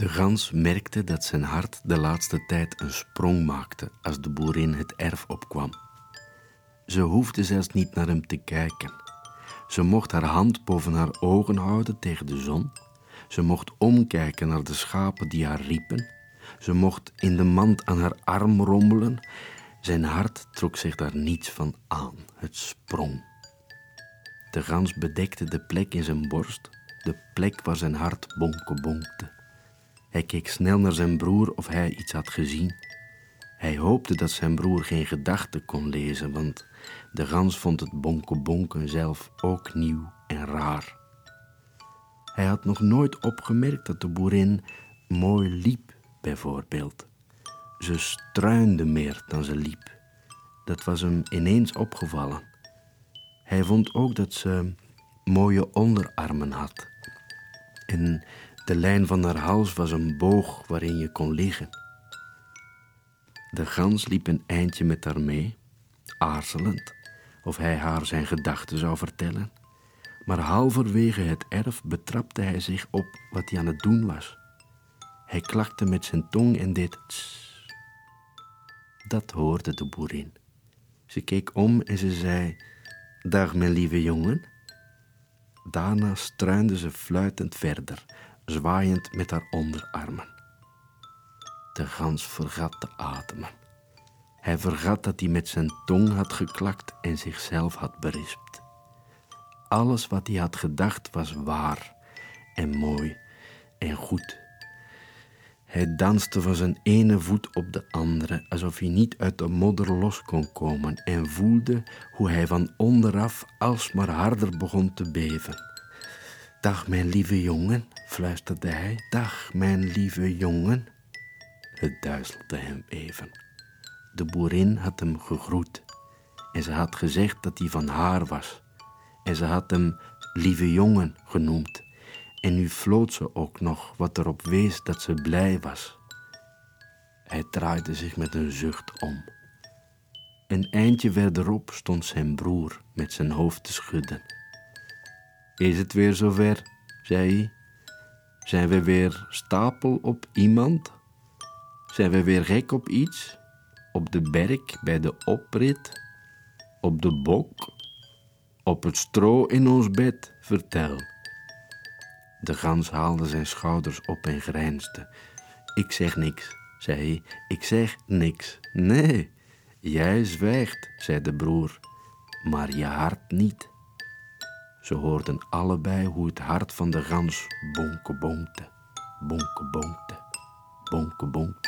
De gans merkte dat zijn hart de laatste tijd een sprong maakte als de boerin het erf opkwam. Ze hoefde zelfs niet naar hem te kijken. Ze mocht haar hand boven haar ogen houden tegen de zon. Ze mocht omkijken naar de schapen die haar riepen. Ze mocht in de mand aan haar arm rommelen. Zijn hart trok zich daar niets van aan. Het sprong. De gans bedekte de plek in zijn borst, de plek waar zijn hart bonke bonkte. Hij keek snel naar zijn broer of hij iets had gezien. Hij hoopte dat zijn broer geen gedachten kon lezen, want de gans vond het bonken bonken zelf ook nieuw en raar. Hij had nog nooit opgemerkt dat de boerin mooi liep, bijvoorbeeld. Ze struinde meer dan ze liep. Dat was hem ineens opgevallen. Hij vond ook dat ze mooie onderarmen had. En de lijn van haar hals was een boog waarin je kon liggen. De gans liep een eindje met haar mee, aarzelend of hij haar zijn gedachten zou vertellen. Maar halverwege het erf betrapte hij zich op wat hij aan het doen was. Hij klakte met zijn tong en deed tss. Dat hoorde de boerin. Ze keek om en ze zei: Dag, mijn lieve jongen. Daarna struinde ze fluitend verder, zwaaiend met haar onderarmen. De gans vergat te ademen. Hij vergat dat hij met zijn tong had geklakt en zichzelf had berispt. Alles wat hij had gedacht was waar en mooi en goed. Hij danste van zijn ene voet op de andere, alsof hij niet uit de modder los kon komen, en voelde hoe hij van onderaf alsmaar harder begon te beven. Dag, mijn lieve jongen, fluisterde hij. Dag, mijn lieve jongen. Het duizelde hem even. De boerin had hem gegroet en ze had gezegd dat hij van haar was. En ze had hem lieve jongen genoemd. En nu floot ze ook nog wat erop wees dat ze blij was. Hij draaide zich met een zucht om. Een eindje verderop stond zijn broer met zijn hoofd te schudden. Is het weer zover? zei hij. Zijn we weer stapel op iemand? Zijn we weer gek op iets? Op de berg bij de oprit? Op de bok? Op het stro in ons bed? Vertel. De gans haalde zijn schouders op en grijnsde. Ik zeg niks, zei hij. Ik zeg niks. Nee, jij zwijgt, zei de broer, maar je hart niet. Ze hoorden allebei hoe het hart van de gans bonke bonkte, bonke bonkte, bonke bonkte.